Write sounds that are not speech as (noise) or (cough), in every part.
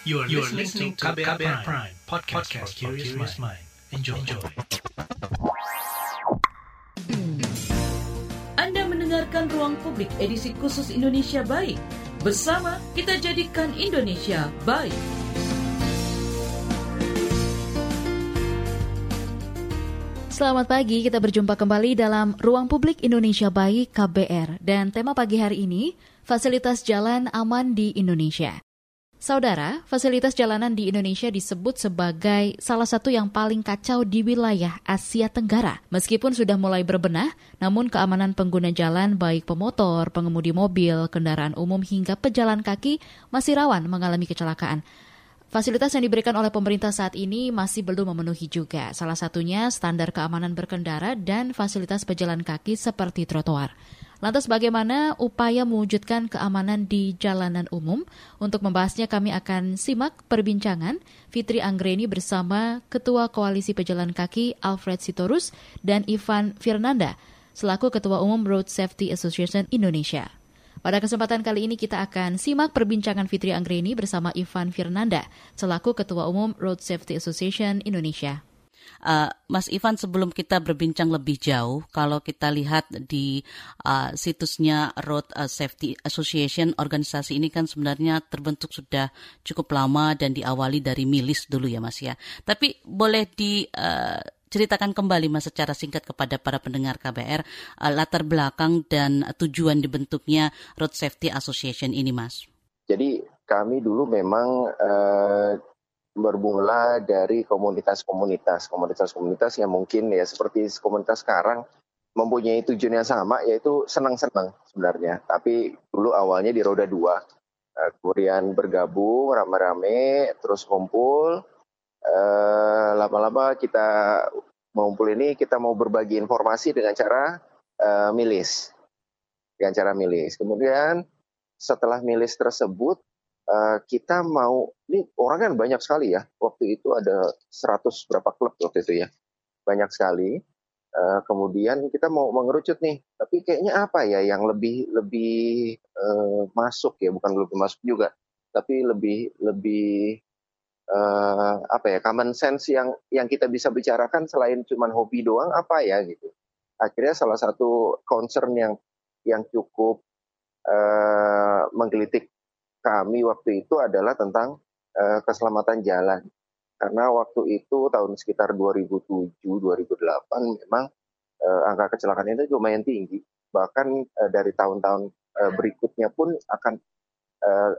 You are, you are listening to KBR, KBR Prime, Prime podcast, podcast for curious mind. Enjoy. Enjoy. Anda mendengarkan Ruang Publik edisi khusus Indonesia Baik. Bersama kita jadikan Indonesia baik. Selamat pagi, kita berjumpa kembali dalam Ruang Publik Indonesia Baik KBR. Dan tema pagi hari ini, fasilitas jalan aman di Indonesia. Saudara, fasilitas jalanan di Indonesia disebut sebagai salah satu yang paling kacau di wilayah Asia Tenggara. Meskipun sudah mulai berbenah, namun keamanan pengguna jalan baik pemotor, pengemudi mobil, kendaraan umum hingga pejalan kaki masih rawan mengalami kecelakaan. Fasilitas yang diberikan oleh pemerintah saat ini masih belum memenuhi juga. Salah satunya standar keamanan berkendara dan fasilitas pejalan kaki seperti trotoar. Lantas bagaimana upaya mewujudkan keamanan di jalanan umum? Untuk membahasnya kami akan simak perbincangan Fitri Anggreni bersama Ketua Koalisi Pejalan Kaki Alfred Sitorus dan Ivan Firnanda selaku Ketua Umum Road Safety Association Indonesia. Pada kesempatan kali ini kita akan simak perbincangan Fitri Anggreni bersama Ivan Firnanda, selaku Ketua Umum Road Safety Association Indonesia. Uh, Mas Ivan, sebelum kita berbincang lebih jauh, kalau kita lihat di uh, situsnya Road uh, Safety Association, organisasi ini kan sebenarnya terbentuk sudah cukup lama dan diawali dari milis dulu ya Mas ya. Tapi boleh di uh, ceritakan kembali Mas secara singkat kepada para pendengar KBR uh, latar belakang dan tujuan dibentuknya Road Safety Association ini Mas. Jadi kami dulu memang uh, bermula dari komunitas-komunitas, komunitas-komunitas yang mungkin ya seperti komunitas sekarang mempunyai tujuan yang sama yaitu senang-senang sebenarnya. Tapi dulu awalnya di roda dua, uh, kemudian bergabung rame-rame, terus kumpul, lama lama-lama kita mengumpul ini kita mau berbagi informasi dengan cara uh, milis, dengan cara milis. Kemudian setelah milis tersebut uh, kita mau ini orang kan banyak sekali ya. Waktu itu ada 100 berapa klub waktu itu ya, banyak sekali. Uh, kemudian kita mau mengerucut nih, tapi kayaknya apa ya yang lebih lebih uh, masuk ya, bukan lebih masuk juga, tapi lebih lebih uh, apa ya common sense yang yang kita bisa bicarakan selain cuma hobi doang apa ya gitu. Akhirnya salah satu concern yang yang cukup uh, menggelitik kami waktu itu adalah tentang uh, keselamatan jalan. Karena waktu itu tahun sekitar 2007 2008 memang uh, angka kecelakaan itu lumayan tinggi. Bahkan uh, dari tahun-tahun uh, berikutnya pun akan uh,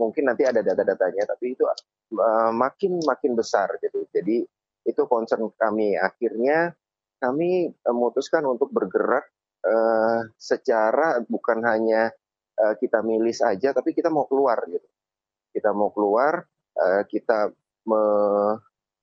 mungkin nanti ada data-datanya tapi itu uh, makin makin besar gitu. Jadi itu concern kami. Akhirnya kami memutuskan untuk bergerak uh, secara bukan hanya uh, kita milis aja, tapi kita mau keluar gitu. Kita mau keluar, uh, kita me,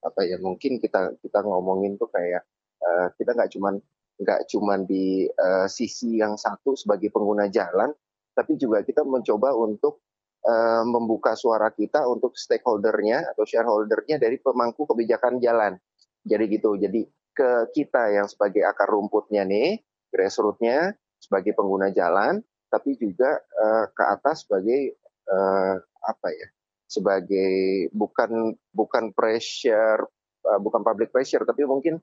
apa ya mungkin kita kita ngomongin tuh kayak uh, kita nggak cuman nggak cuman di uh, sisi yang satu sebagai pengguna jalan, tapi juga kita mencoba untuk uh, membuka suara kita untuk stakeholdernya atau shareholdernya dari pemangku kebijakan jalan. Jadi gitu. Jadi ke kita yang sebagai akar rumputnya nih, grassrootsnya sebagai pengguna jalan, tapi juga uh, ke atas sebagai uh, apa ya? Sebagai bukan bukan pressure, uh, bukan public pressure, tapi mungkin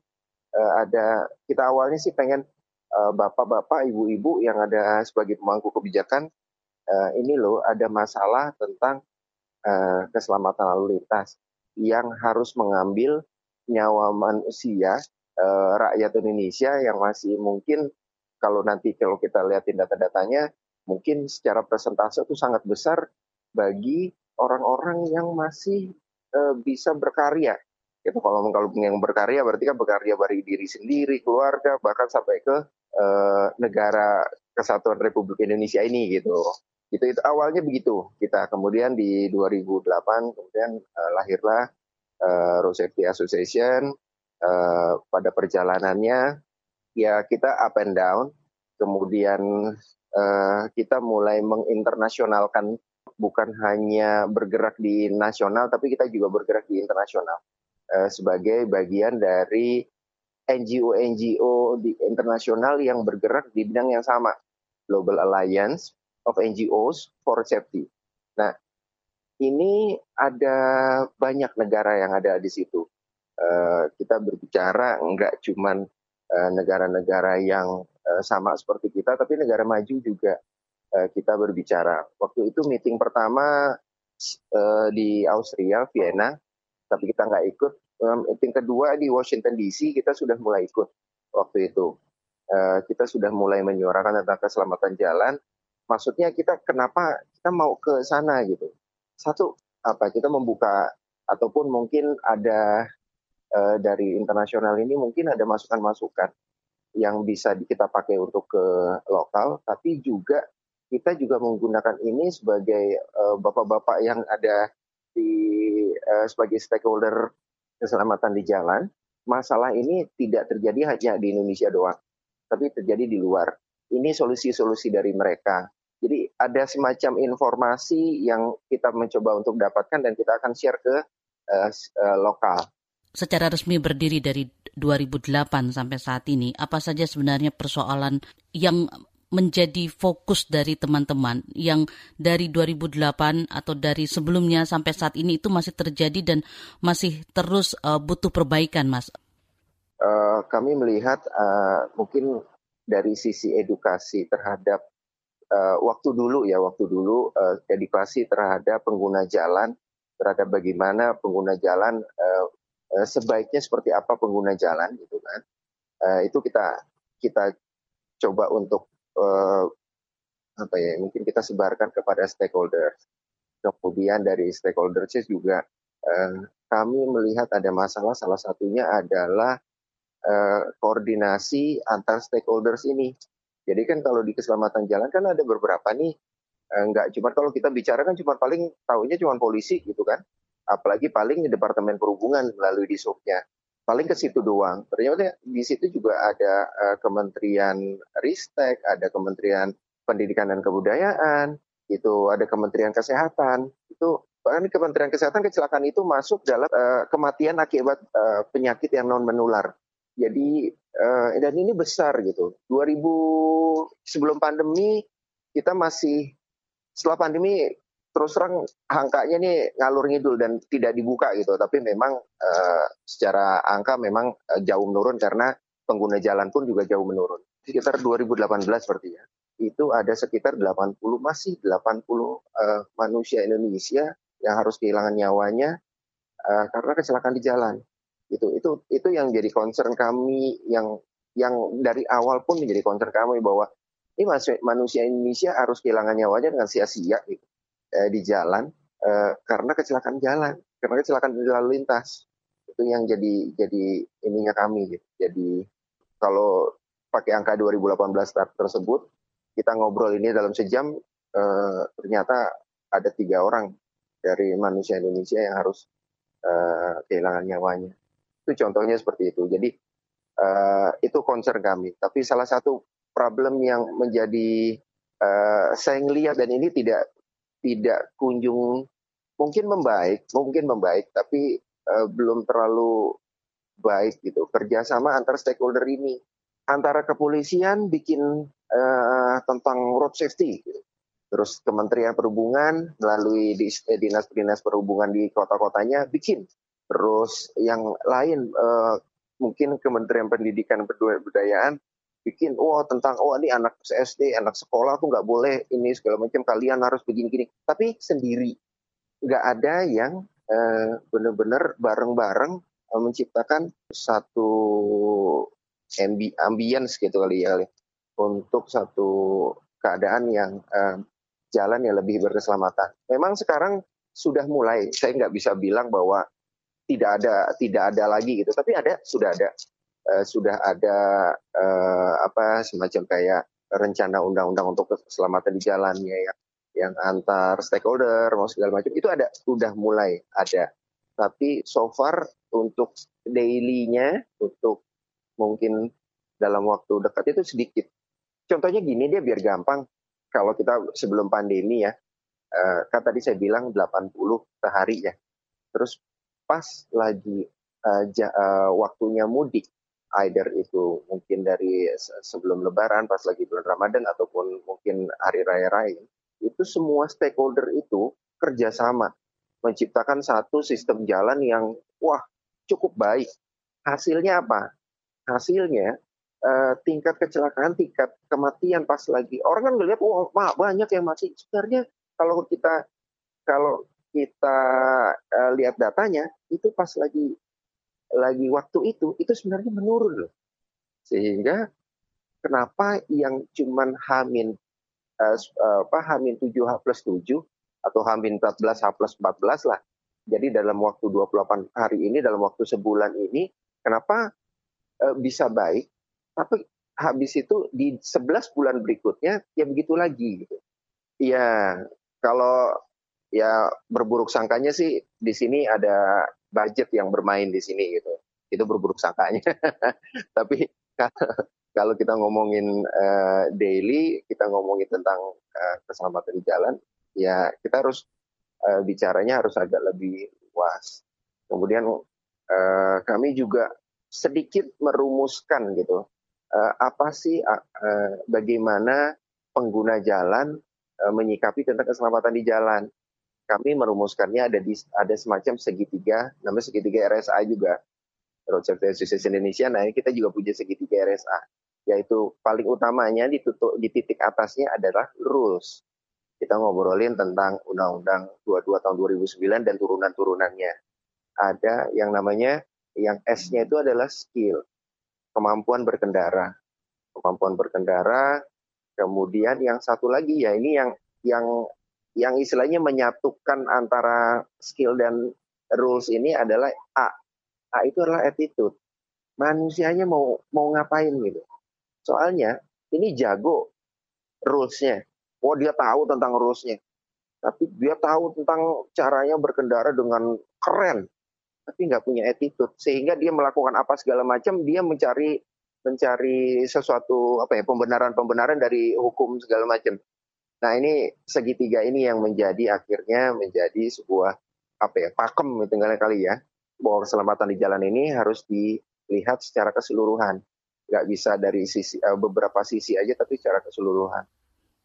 uh, ada kita awalnya sih pengen bapak-bapak, ibu-ibu yang ada sebagai pemangku kebijakan uh, ini loh ada masalah tentang uh, keselamatan lalu lintas yang harus mengambil nyawa manusia uh, rakyat Indonesia yang masih mungkin kalau nanti kalau kita lihatin data-datanya mungkin secara persentase itu sangat besar bagi orang-orang yang masih uh, bisa berkarya. Itu kalau kalau yang berkarya berarti kan berkarya bagi diri sendiri keluarga bahkan sampai ke uh, negara kesatuan Republik Indonesia ini gitu. Itu itu awalnya begitu kita. Kemudian di 2008 kemudian uh, lahirlah Road Safety Association uh, pada perjalanannya ya kita up and down. Kemudian kita mulai menginternasionalkan bukan hanya bergerak di nasional tapi kita juga bergerak di internasional uh, sebagai bagian dari NGO-NGO di internasional yang bergerak di bidang yang sama Global Alliance of NGOs for safety. Nah, ini ada banyak negara yang ada di situ. Uh, kita berbicara nggak cuman negara-negara yang uh, sama seperti kita, tapi negara maju juga uh, kita berbicara. Waktu itu meeting pertama uh, di Austria, Vienna, tapi kita nggak ikut. Meeting kedua di Washington DC kita sudah mulai ikut waktu itu. Kita sudah mulai menyuarakan tentang keselamatan jalan. Maksudnya kita kenapa kita mau ke sana gitu. Satu apa kita membuka ataupun mungkin ada dari internasional ini mungkin ada masukan-masukan yang bisa kita pakai untuk ke lokal, tapi juga kita juga menggunakan ini sebagai bapak bapak-bapak yang ada di uh, sebagai stakeholder keselamatan di jalan. Masalah ini tidak terjadi hanya di Indonesia doang, tapi terjadi di luar. Ini solusi-solusi dari mereka. Jadi ada semacam informasi yang kita mencoba untuk dapatkan dan kita akan share ke uh, uh, lokal. Secara resmi berdiri dari 2008 sampai saat ini, apa saja sebenarnya persoalan yang menjadi fokus dari teman-teman yang dari 2008 atau dari sebelumnya sampai saat ini itu masih terjadi dan masih terus uh, butuh perbaikan, Mas? Uh, kami melihat uh, mungkin dari sisi edukasi terhadap uh, waktu dulu ya waktu dulu uh, edukasi terhadap pengguna jalan terhadap bagaimana pengguna jalan uh, sebaiknya seperti apa pengguna jalan gitu kan? Uh, itu kita kita coba untuk uh, apa ya mungkin kita sebarkan kepada stakeholder kemudian dari stakeholders juga uh, kami melihat ada masalah salah satunya adalah uh, koordinasi antar stakeholders ini. Jadi kan kalau di keselamatan jalan kan ada beberapa nih. Enggak eh, cuma kalau kita bicara kan cuma paling tahunya cuma polisi gitu kan. Apalagi paling di Departemen Perhubungan melalui disubnya. Paling ke situ doang. Ternyata di situ juga ada uh, Kementerian Ristek, ada Kementerian Pendidikan dan Kebudayaan, itu ada Kementerian Kesehatan. Itu bahkan Kementerian Kesehatan kecelakaan itu masuk dalam uh, kematian akibat uh, penyakit yang non menular. Jadi uh, dan ini besar gitu. 2000 sebelum pandemi kita masih setelah pandemi terus terang angkanya ini ngalur ngidul dan tidak dibuka gitu. Tapi memang uh, secara angka memang uh, jauh menurun karena pengguna jalan pun juga jauh menurun. Sekitar 2018 seperti ya. Itu ada sekitar 80 masih 80 uh, manusia Indonesia yang harus kehilangan nyawanya uh, karena kecelakaan di jalan itu itu itu yang jadi concern kami yang yang dari awal pun menjadi concern kami bahwa ini manusia Indonesia harus kehilangan nyawanya dengan sia-sia gitu, eh, di jalan eh, karena kecelakaan jalan karena kecelakaan lalu lintas itu yang jadi jadi ininya kami gitu. jadi kalau pakai angka 2018 tersebut kita ngobrol ini dalam sejam eh, ternyata ada tiga orang dari manusia Indonesia yang harus eh, kehilangan nyawanya itu contohnya seperti itu. Jadi uh, itu concern kami. Tapi salah satu problem yang menjadi uh, saya ngelihat dan ini tidak tidak kunjung mungkin membaik, mungkin membaik, tapi uh, belum terlalu baik gitu. Kerjasama antar stakeholder ini antara kepolisian bikin uh, tentang road safety, gitu. terus Kementerian Perhubungan melalui dinas-dinas perhubungan di kota-kotanya bikin terus yang lain uh, mungkin Kementerian Pendidikan Kebudayaan bikin oh tentang oh ini anak SD anak sekolah tuh nggak boleh ini segala macam kalian harus begini-gini. Tapi sendiri nggak ada yang uh, benar-benar bareng-bareng uh, menciptakan satu ambi ambience gitu kali ya untuk satu keadaan yang uh, jalan yang lebih berkeselamatan. Memang sekarang sudah mulai, saya nggak bisa bilang bahwa tidak ada tidak ada lagi gitu tapi ada sudah ada uh, sudah ada uh, apa semacam kayak rencana undang-undang untuk keselamatan di jalannya yang yang antar stakeholder mau segala macam itu ada sudah mulai ada. Tapi so far untuk dailynya untuk mungkin dalam waktu dekat itu sedikit. Contohnya gini dia biar gampang. Kalau kita sebelum pandemi ya uh, kan tadi saya bilang 80 sehari ya. Terus pas lagi uh, ja, uh, waktunya mudik, either itu mungkin dari sebelum Lebaran, pas lagi bulan Ramadan ataupun mungkin hari raya lain, itu semua stakeholder itu kerjasama. menciptakan satu sistem jalan yang wah cukup baik. Hasilnya apa? Hasilnya uh, tingkat kecelakaan, tingkat kematian pas lagi orang kan ngelihat wah oh, banyak yang mati. Sebenarnya kalau kita kalau kita uh, lihat datanya itu pas lagi lagi waktu itu itu sebenarnya menurun loh. Sehingga kenapa yang cuman hamin uh, apa hamin 7 H plus 7 atau hamin 14 H plus 14 lah. Jadi dalam waktu 28 hari ini, dalam waktu sebulan ini, kenapa uh, bisa baik? Tapi habis itu di 11 bulan berikutnya ya begitu lagi gitu. Ya, kalau ya berburuk sangkanya sih di sini ada budget yang bermain di sini gitu. Itu berburuk sangkanya. (laughs) Tapi kalau kita ngomongin uh, daily, kita ngomongin tentang uh, keselamatan di jalan, ya kita harus uh, bicaranya harus agak lebih luas. Kemudian uh, kami juga sedikit merumuskan gitu, uh, apa sih uh, bagaimana pengguna jalan uh, menyikapi tentang keselamatan di jalan kami merumuskannya ada di ada semacam segitiga, namanya segitiga RSA juga. Road Safety Association Indonesia. Nah, ini kita juga punya segitiga RSA, yaitu paling utamanya ditutup di titik atasnya adalah rules. Kita ngobrolin tentang Undang-Undang 22 tahun 2009 dan turunan-turunannya. Ada yang namanya yang S-nya itu adalah skill, kemampuan berkendara. Kemampuan berkendara, kemudian yang satu lagi ya ini yang yang yang istilahnya menyatukan antara skill dan rules ini adalah A. A itu adalah attitude. Manusianya mau mau ngapain gitu. Soalnya ini jago rulesnya. Oh dia tahu tentang rulesnya. Tapi dia tahu tentang caranya berkendara dengan keren. Tapi nggak punya attitude. Sehingga dia melakukan apa segala macam. Dia mencari mencari sesuatu apa ya pembenaran-pembenaran dari hukum segala macam. Nah ini segitiga ini yang menjadi akhirnya menjadi sebuah apa ya pakem itu kali ya. Bahwa keselamatan di jalan ini harus dilihat secara keseluruhan. Nggak bisa dari sisi uh, beberapa sisi aja tapi secara keseluruhan.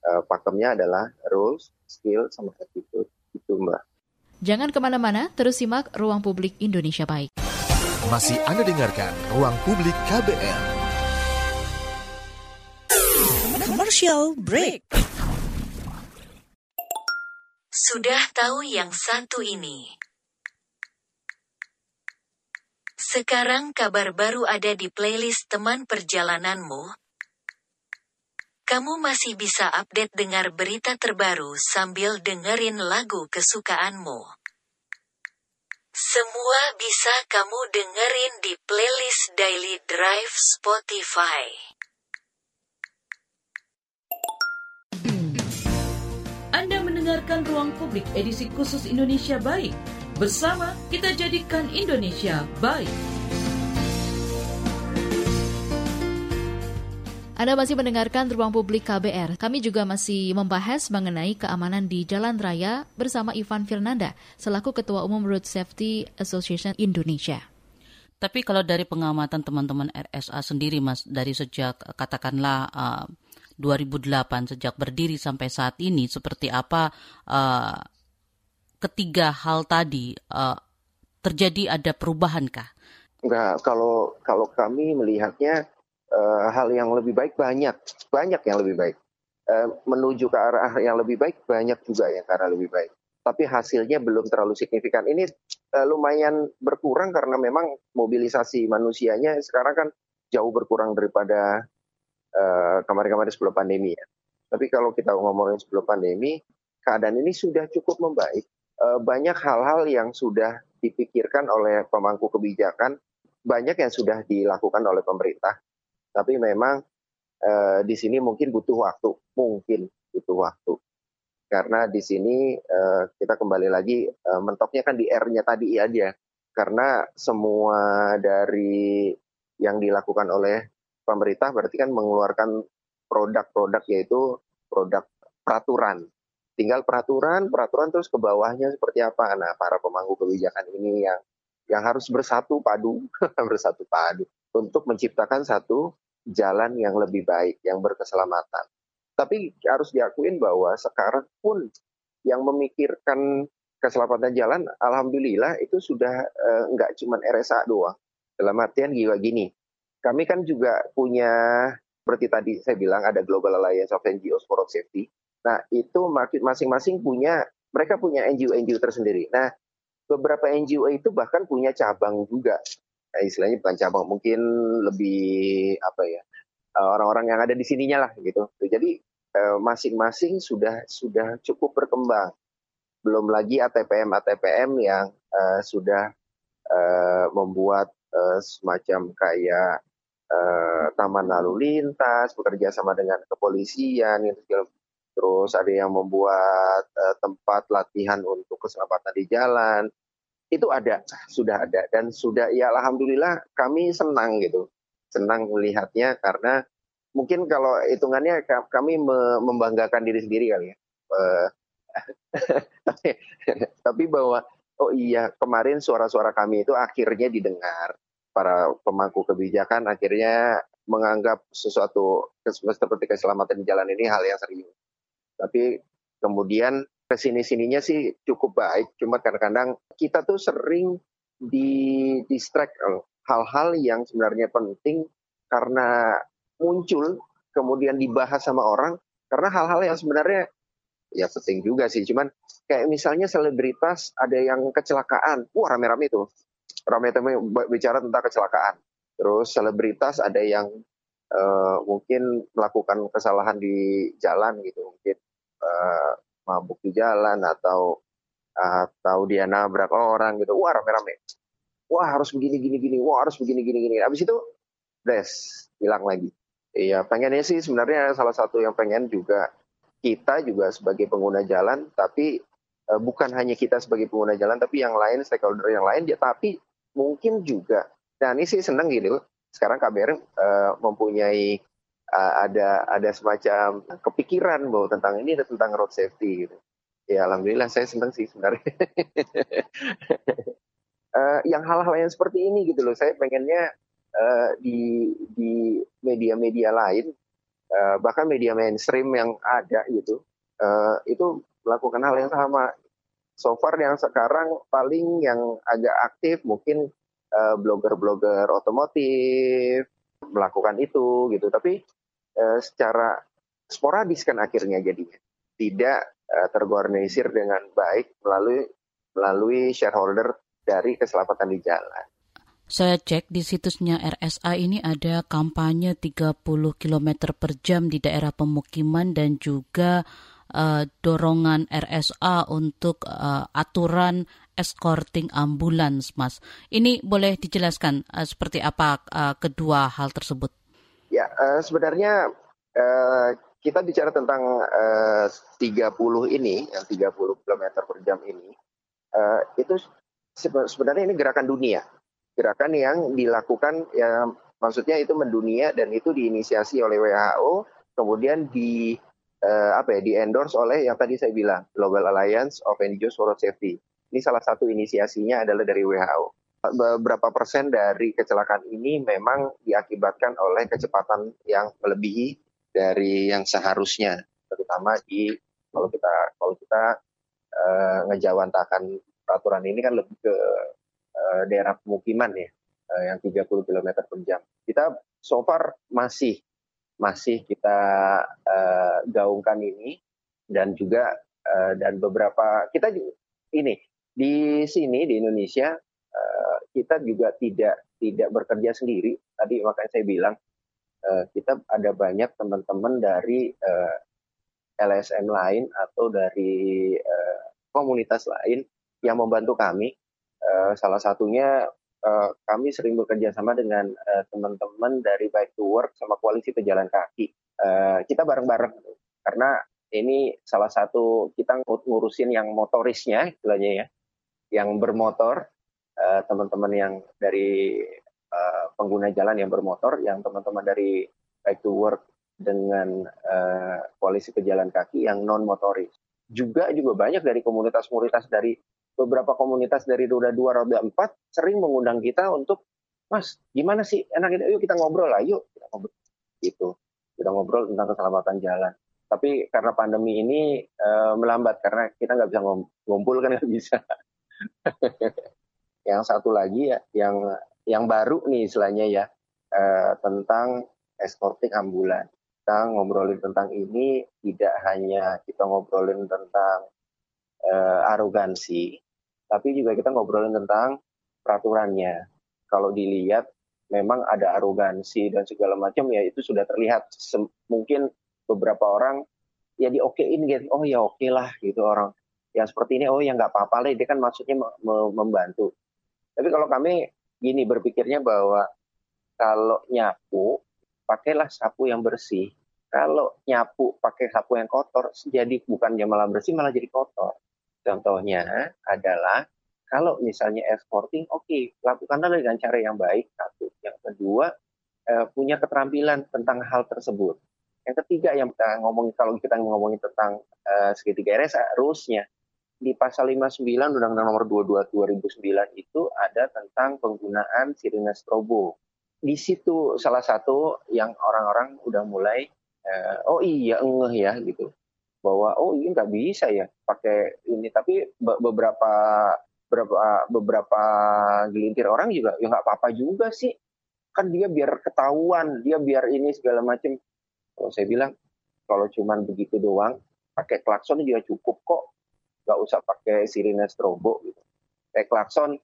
Uh, pakemnya adalah rules skill sama attitude. Itu mbak. Jangan ke mana-mana terus simak ruang publik Indonesia baik. Masih anda dengarkan ruang publik KBR commercial break sudah tahu yang satu ini. Sekarang kabar baru ada di playlist teman perjalananmu. Kamu masih bisa update dengar berita terbaru sambil dengerin lagu kesukaanmu. Semua bisa kamu dengerin di playlist Daily Drive Spotify. Mendengarkan Ruang Publik edisi khusus Indonesia Baik. Bersama kita jadikan Indonesia baik. Anda masih mendengarkan Ruang Publik KBR. Kami juga masih membahas mengenai keamanan di jalan raya bersama Ivan Firnanda, selaku Ketua Umum Road Safety Association Indonesia. Tapi kalau dari pengamatan teman-teman RSA sendiri, Mas, dari sejak katakanlah uh, 2008 sejak berdiri sampai saat ini seperti apa uh, ketiga hal tadi uh, terjadi ada perubahankah? Enggak, kalau kalau kami melihatnya uh, hal yang lebih baik banyak, banyak yang lebih baik. Uh, menuju ke arah yang lebih baik banyak juga yang ke arah lebih baik. Tapi hasilnya belum terlalu signifikan. Ini uh, lumayan berkurang karena memang mobilisasi manusianya sekarang kan jauh berkurang daripada kemarin-kemarin sebelum pandemi ya. Tapi kalau kita ngomongin sebelum pandemi, keadaan ini sudah cukup membaik. Uh, banyak hal-hal yang sudah dipikirkan oleh pemangku kebijakan, banyak yang sudah dilakukan oleh pemerintah. Tapi memang uh, di sini mungkin butuh waktu, mungkin butuh waktu. Karena di sini uh, kita kembali lagi uh, mentoknya kan di R-nya tadi aja. Karena semua dari yang dilakukan oleh pemerintah berarti kan mengeluarkan produk-produk yaitu produk peraturan. Tinggal peraturan, peraturan terus ke bawahnya seperti apa. Nah, para pemangku kebijakan ini yang yang harus bersatu padu, (laughs) bersatu padu untuk menciptakan satu jalan yang lebih baik, yang berkeselamatan. Tapi harus diakuin bahwa sekarang pun yang memikirkan keselamatan jalan, alhamdulillah itu sudah uh, nggak cuma RSA doang. Dalam artian gila gini, kami kan juga punya seperti tadi saya bilang ada Global Alliance of NGOs for Road Safety. Nah itu masing-masing punya mereka punya NGO-NGO tersendiri. Nah beberapa NGO itu bahkan punya cabang juga. Nah, istilahnya bukan cabang, mungkin lebih apa ya orang-orang yang ada di sininya lah gitu. Jadi masing-masing sudah sudah cukup berkembang belum lagi ATPM ATPM yang uh, sudah uh, membuat uh, semacam kayak uh, taman lalu lintas bekerja sama dengan kepolisian gitu terus ada yang membuat uh, tempat latihan untuk keselamatan di jalan. Itu ada sudah ada. Dan sudah ya alhamdulillah kami senang gitu. Senang melihatnya karena mungkin kalau hitungannya kami membanggakan diri sendiri kali ya. (laughs) Tapi, tapi bahwa oh iya kemarin suara-suara kami itu akhirnya didengar para pemangku kebijakan akhirnya menganggap sesuatu seperti keselamatan di jalan ini hal yang serius. Tapi kemudian ke sini sininya sih cukup baik, cuma kadang-kadang kita tuh sering di distract hal-hal yang sebenarnya penting karena muncul kemudian dibahas sama orang karena hal-hal yang sebenarnya ya penting juga sih. Cuman kayak misalnya selebritas ada yang kecelakaan, wah rame-rame itu, rame-rame bicara tentang kecelakaan. Terus selebritas ada yang uh, mungkin melakukan kesalahan di jalan gitu, mungkin uh, mabuk di jalan atau atau dia nabrak orang gitu, wah rame-rame. Wah harus begini gini gini, wah harus begini gini gini. Habis itu, des, hilang lagi. Iya, pengennya sih sebenarnya salah satu yang pengen juga kita juga sebagai pengguna jalan, tapi uh, bukan hanya kita sebagai pengguna jalan, tapi yang lain, stakeholder yang lain, ya, tapi mungkin juga. Nah ini sih seneng gitu, sekarang KBR uh, eh, mempunyai uh, ada ada semacam kepikiran bahwa tentang ini tentang road safety gitu. Ya alhamdulillah saya seneng sih sebenarnya. uh, (laughs) yang hal-hal yang seperti ini gitu loh, saya pengennya uh, di di media-media lain uh, bahkan media mainstream yang ada gitu uh, itu melakukan hal yang sama. So far yang sekarang paling yang agak aktif mungkin uh, blogger-blogger otomotif melakukan itu gitu. Tapi uh, secara sporadis kan akhirnya jadinya tidak uh, terorganisir dengan baik melalui melalui shareholder dari keselamatan di jalan. Saya cek di situsnya RSA ini ada kampanye 30 km per jam di daerah pemukiman dan juga uh, dorongan RSA untuk uh, aturan escorting ambulans, Mas. Ini boleh dijelaskan uh, seperti apa uh, kedua hal tersebut? Ya, uh, sebenarnya uh, kita bicara tentang uh, 30 ini, yang 30 km per jam ini, uh, itu sebenarnya ini gerakan dunia gerakan yang dilakukan ya maksudnya itu mendunia dan itu diinisiasi oleh WHO kemudian di uh, apa ya di endorse oleh yang tadi saya bilang Global Alliance of NGOs for Road Safety. Ini salah satu inisiasinya adalah dari WHO. Beberapa persen dari kecelakaan ini memang diakibatkan oleh kecepatan yang melebihi dari yang seharusnya, terutama di kalau kita kalau kita uh, ngejawantakan peraturan ini kan lebih ke uh, daerah pemukiman ya uh, yang 30 km per jam. Kita so far masih masih kita uh, gaungkan ini dan juga uh, dan beberapa kita juga, ini di sini di Indonesia uh, kita juga tidak tidak bekerja sendiri. Tadi makanya saya bilang uh, kita ada banyak teman-teman dari uh, LSM lain atau dari uh, komunitas lain yang membantu kami Eh, salah satunya uh, kami sering bekerja sama dengan uh, teman-teman dari Bike to Work sama Koalisi Pejalan Kaki. Uh, kita bareng-bareng karena ini salah satu kita ngurusin yang motorisnya istilahnya ya, yang bermotor, uh, teman-teman yang dari uh, pengguna jalan yang bermotor, yang teman-teman dari Bike to Work dengan uh, Koalisi Pejalan Kaki yang non motoris. Juga juga banyak dari komunitas-komunitas dari beberapa komunitas dari roda dua, roda empat sering mengundang kita untuk, Mas, gimana sih enak ini? Yuk kita ngobrol lah, yuk kita ngobrol. Gitu. Kita ngobrol tentang keselamatan jalan. Tapi karena pandemi ini uh, melambat karena kita nggak bisa ngumpul kan (laughs) nggak bisa. yang satu lagi ya, yang yang baru nih istilahnya ya uh, tentang escorting ambulan. Kita ngobrolin tentang ini tidak hanya kita ngobrolin tentang uh, arogansi, tapi juga kita ngobrolin tentang peraturannya. Kalau dilihat memang ada arogansi dan segala macam ya itu sudah terlihat. Sem mungkin beberapa orang ya diokein gitu. Oh ya oke okay lah gitu orang. Yang seperti ini oh ya nggak apa-apa lah. Dia kan maksudnya membantu. Tapi kalau kami gini berpikirnya bahwa kalau nyapu pakailah sapu yang bersih. Kalau nyapu pakai sapu yang kotor jadi bukannya malah bersih malah jadi kotor contohnya adalah kalau misalnya exporting, oke, okay, lakukanlah dengan cara yang baik. Satu. Yang kedua, eh, punya keterampilan tentang hal tersebut. Yang ketiga yang kita ngomong kalau kita ngomongin tentang eh, segitiga RSA, rulesnya di pasal 59 Undang-Undang Nomor 22 2009 itu ada tentang penggunaan sirine strobo. Di situ salah satu yang orang-orang udah mulai eh, oh iya ngeh ya gitu bahwa oh ini nggak bisa ya pakai ini. Tapi beberapa beberapa beberapa gelintir orang juga ya nggak apa-apa juga sih. Kan dia biar ketahuan dia biar ini segala macam kalau saya bilang kalau cuman begitu doang pakai klakson juga cukup kok. Nggak usah pakai sirine strobo. Gitu kayak klakson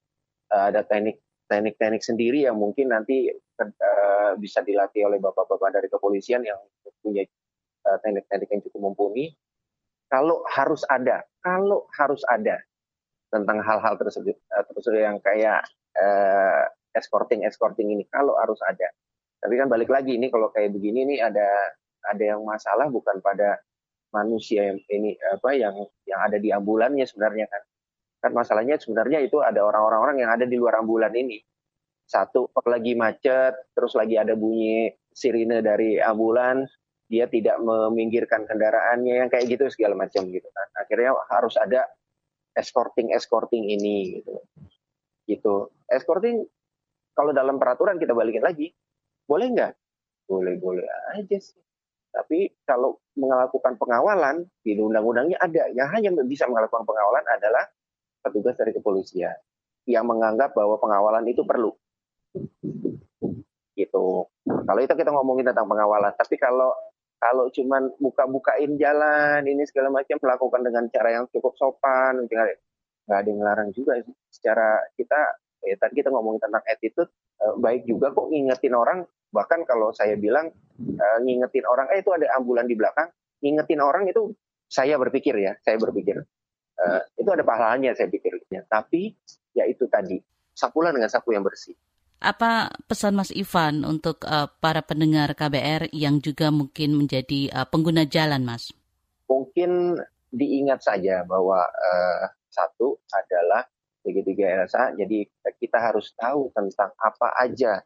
eh, ada teknik teknik-teknik sendiri yang mungkin nanti uh, bisa dilatih oleh bapak-bapak dari kepolisian yang punya teknik-teknik yang cukup mumpuni kalau harus ada kalau harus ada tentang hal-hal tersebut uh, tersebut yang kayak uh, escorting escorting ini kalau harus ada. Tapi kan balik lagi ini kalau kayak begini nih ada ada yang masalah bukan pada manusia yang ini apa yang yang ada di ambulannya sebenarnya kan. Kan masalahnya sebenarnya itu ada orang-orang yang ada di luar ambulan ini. Satu lagi macet terus lagi ada bunyi sirine dari ambulan dia tidak meminggirkan kendaraannya yang kayak gitu segala macam gitu kan. Akhirnya harus ada escorting escorting ini gitu. Gitu. Escorting kalau dalam peraturan kita balikin lagi. Boleh nggak? Boleh boleh aja sih. Tapi kalau melakukan pengawalan di undang-undangnya ada. Yang hanya bisa melakukan pengawalan adalah petugas dari kepolisian yang menganggap bahwa pengawalan itu perlu. Gitu. Kalau itu kita ngomongin tentang pengawalan tapi kalau kalau cuman buka-bukain jalan ini segala macam melakukan dengan cara yang cukup sopan nggak ada yang melarang juga secara kita ya tadi kita ngomongin tentang attitude eh, baik juga kok ngingetin orang bahkan kalau saya bilang eh, ngingetin orang eh itu ada ambulan di belakang ngingetin orang itu saya berpikir ya saya berpikir. Eh, itu ada pahalanya saya pikir. Tapi ya itu tadi sapulah dengan sapu yang bersih apa pesan Mas Ivan untuk uh, para pendengar KBR yang juga mungkin menjadi uh, pengguna jalan, Mas? Mungkin diingat saja bahwa uh, satu adalah segitiga RSA, jadi kita harus tahu tentang apa aja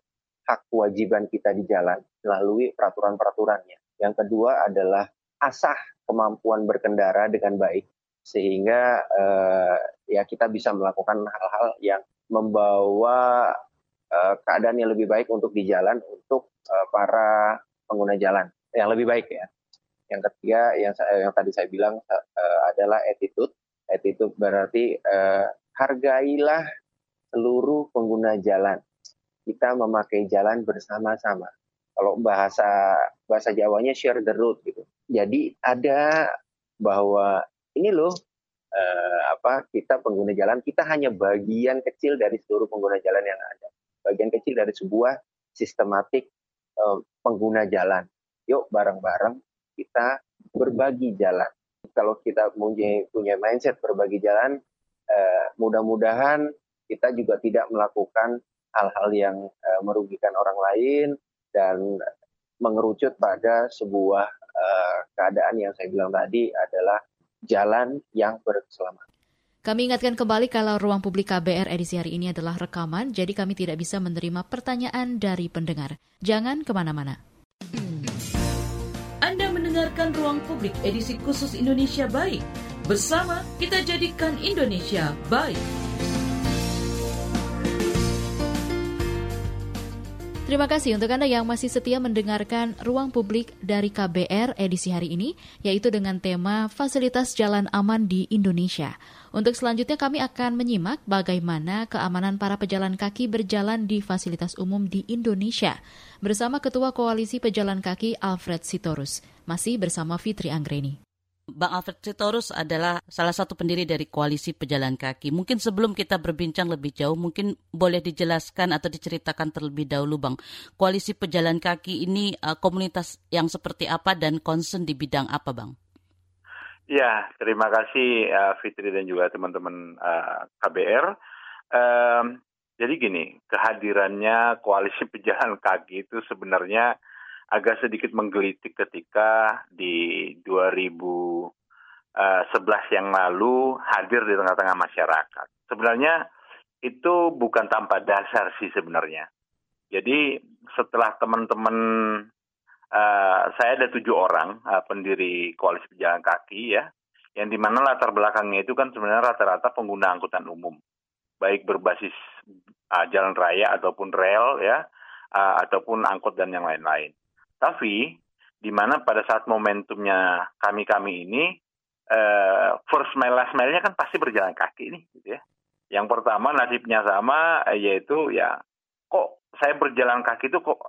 hak kewajiban kita di jalan melalui peraturan-peraturannya. Yang kedua adalah asah kemampuan berkendara dengan baik sehingga uh, ya kita bisa melakukan hal-hal yang membawa uh, keadaan yang lebih baik untuk di jalan untuk uh, para pengguna jalan yang lebih baik ya. Yang ketiga yang yang tadi saya bilang uh, adalah attitude. Attitude berarti uh, hargailah seluruh pengguna jalan. Kita memakai jalan bersama-sama. Kalau bahasa bahasa Jawanya share the road gitu. Jadi ada bahwa ini loh uh, apa kita pengguna jalan kita hanya bagian kecil dari seluruh pengguna jalan yang ada bagian kecil dari sebuah sistematik uh, pengguna jalan. Yuk bareng-bareng kita berbagi jalan. Kalau kita punya, mindset berbagi jalan, uh, mudah-mudahan kita juga tidak melakukan hal-hal yang uh, merugikan orang lain dan mengerucut pada sebuah keadaan yang saya bilang tadi adalah jalan yang berkeselamatan. Kami ingatkan kembali kalau ruang publik KBR edisi hari ini adalah rekaman, jadi kami tidak bisa menerima pertanyaan dari pendengar. Jangan ke mana-mana. Anda mendengarkan ruang publik edisi khusus Indonesia Baik. Bersama kita jadikan Indonesia baik. Terima kasih untuk Anda yang masih setia mendengarkan Ruang Publik dari KBR edisi hari ini, yaitu dengan tema Fasilitas Jalan Aman di Indonesia. Untuk selanjutnya kami akan menyimak bagaimana keamanan para pejalan kaki berjalan di fasilitas umum di Indonesia bersama Ketua Koalisi Pejalan Kaki Alfred Sitorus. Masih bersama Fitri Anggreni. Bang Alfred Sitorus adalah salah satu pendiri dari Koalisi Pejalan Kaki. Mungkin sebelum kita berbincang lebih jauh, mungkin boleh dijelaskan atau diceritakan terlebih dahulu, Bang. Koalisi Pejalan Kaki ini uh, komunitas yang seperti apa dan concern di bidang apa, Bang? Ya, terima kasih uh, Fitri dan juga teman-teman uh, KBR. Jadi gini, kehadirannya Koalisi Pejalan Kaki itu sebenarnya agak sedikit menggelitik ketika di 2011 eh, yang lalu hadir di tengah-tengah masyarakat. Sebenarnya itu bukan tanpa dasar sih sebenarnya. Jadi setelah teman-teman uh, saya ada tujuh orang uh, pendiri koalisi pejalan kaki ya, yang di mana latar belakangnya itu kan sebenarnya rata-rata pengguna angkutan umum, baik berbasis uh, jalan raya ataupun rel ya, uh, ataupun angkot dan yang lain-lain. Tapi di mana pada saat momentumnya kami-kami ini uh, first mile last mile-nya kan pasti berjalan kaki nih gitu ya. Yang pertama nasibnya sama yaitu ya kok saya berjalan kaki itu kok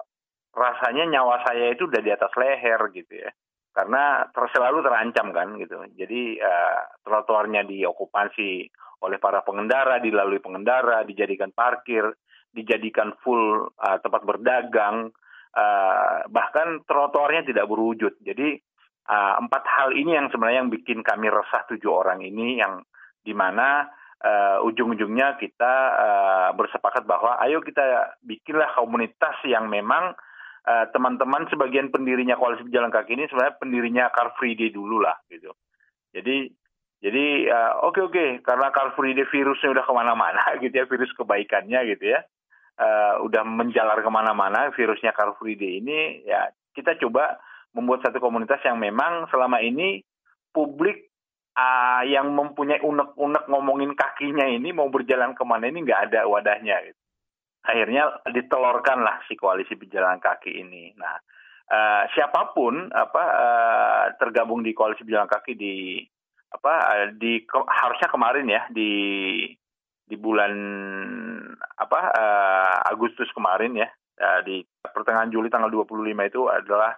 rasanya nyawa saya itu udah di atas leher gitu ya. Karena ter selalu terancam kan gitu. Jadi uh, trotoarnya diokupasi oleh para pengendara, dilalui pengendara, dijadikan parkir, dijadikan full uh, tempat berdagang, uh, bahkan trotoarnya tidak berwujud. Jadi uh, empat hal ini yang sebenarnya yang bikin kami resah tujuh orang ini yang di mana uh, ujung-ujungnya kita uh, bersepakat bahwa ayo kita bikinlah komunitas yang memang teman-teman uh, sebagian pendirinya koalisi pejalan kaki ini sebenarnya pendirinya Car Free Day dulu lah gitu. Jadi jadi oke uh, oke okay, okay, karena Car Free Day virusnya udah ke mana-mana (laughs) gitu ya virus kebaikannya gitu ya uh, udah menjalar ke mana-mana virusnya Car Free Day ini ya kita coba membuat satu komunitas yang memang selama ini publik uh, yang mempunyai unek-unek ngomongin kakinya ini mau berjalan ke mana ini nggak ada wadahnya gitu. akhirnya ditelorkanlah si koalisi berjalan kaki ini nah uh, siapa pun apa uh, tergabung di koalisi berjalan kaki di apa di ke, harusnya kemarin ya di di bulan apa uh, Agustus kemarin ya uh, di pertengahan Juli tanggal 25 itu adalah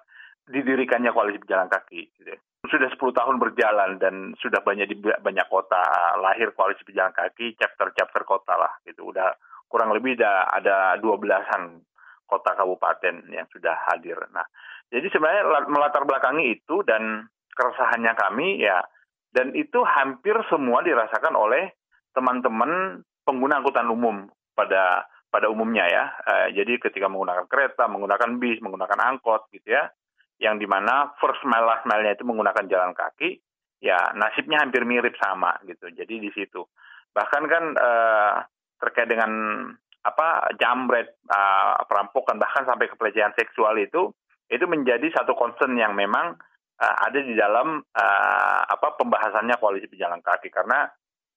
didirikannya koalisi pejalan kaki. Gitu. Sudah 10 tahun berjalan dan sudah banyak di banyak kota lahir koalisi pejalan kaki, chapter-chapter kota lah gitu. Udah kurang lebih ada ada dua belasan kota kabupaten yang sudah hadir. Nah, jadi sebenarnya melatar belakangi itu dan keresahannya kami ya dan itu hampir semua dirasakan oleh teman-teman pengguna angkutan umum pada pada umumnya ya. Uh, jadi ketika menggunakan kereta, menggunakan bis, menggunakan angkot gitu ya, yang di mana first mile last mile-nya itu menggunakan jalan kaki, ya nasibnya hampir mirip sama gitu. Jadi di situ. Bahkan kan uh, terkait dengan apa jambret, uh, perampokan bahkan sampai kepelecehan seksual itu itu menjadi satu concern yang memang ada di dalam apa pembahasannya koalisi pejalan kaki karena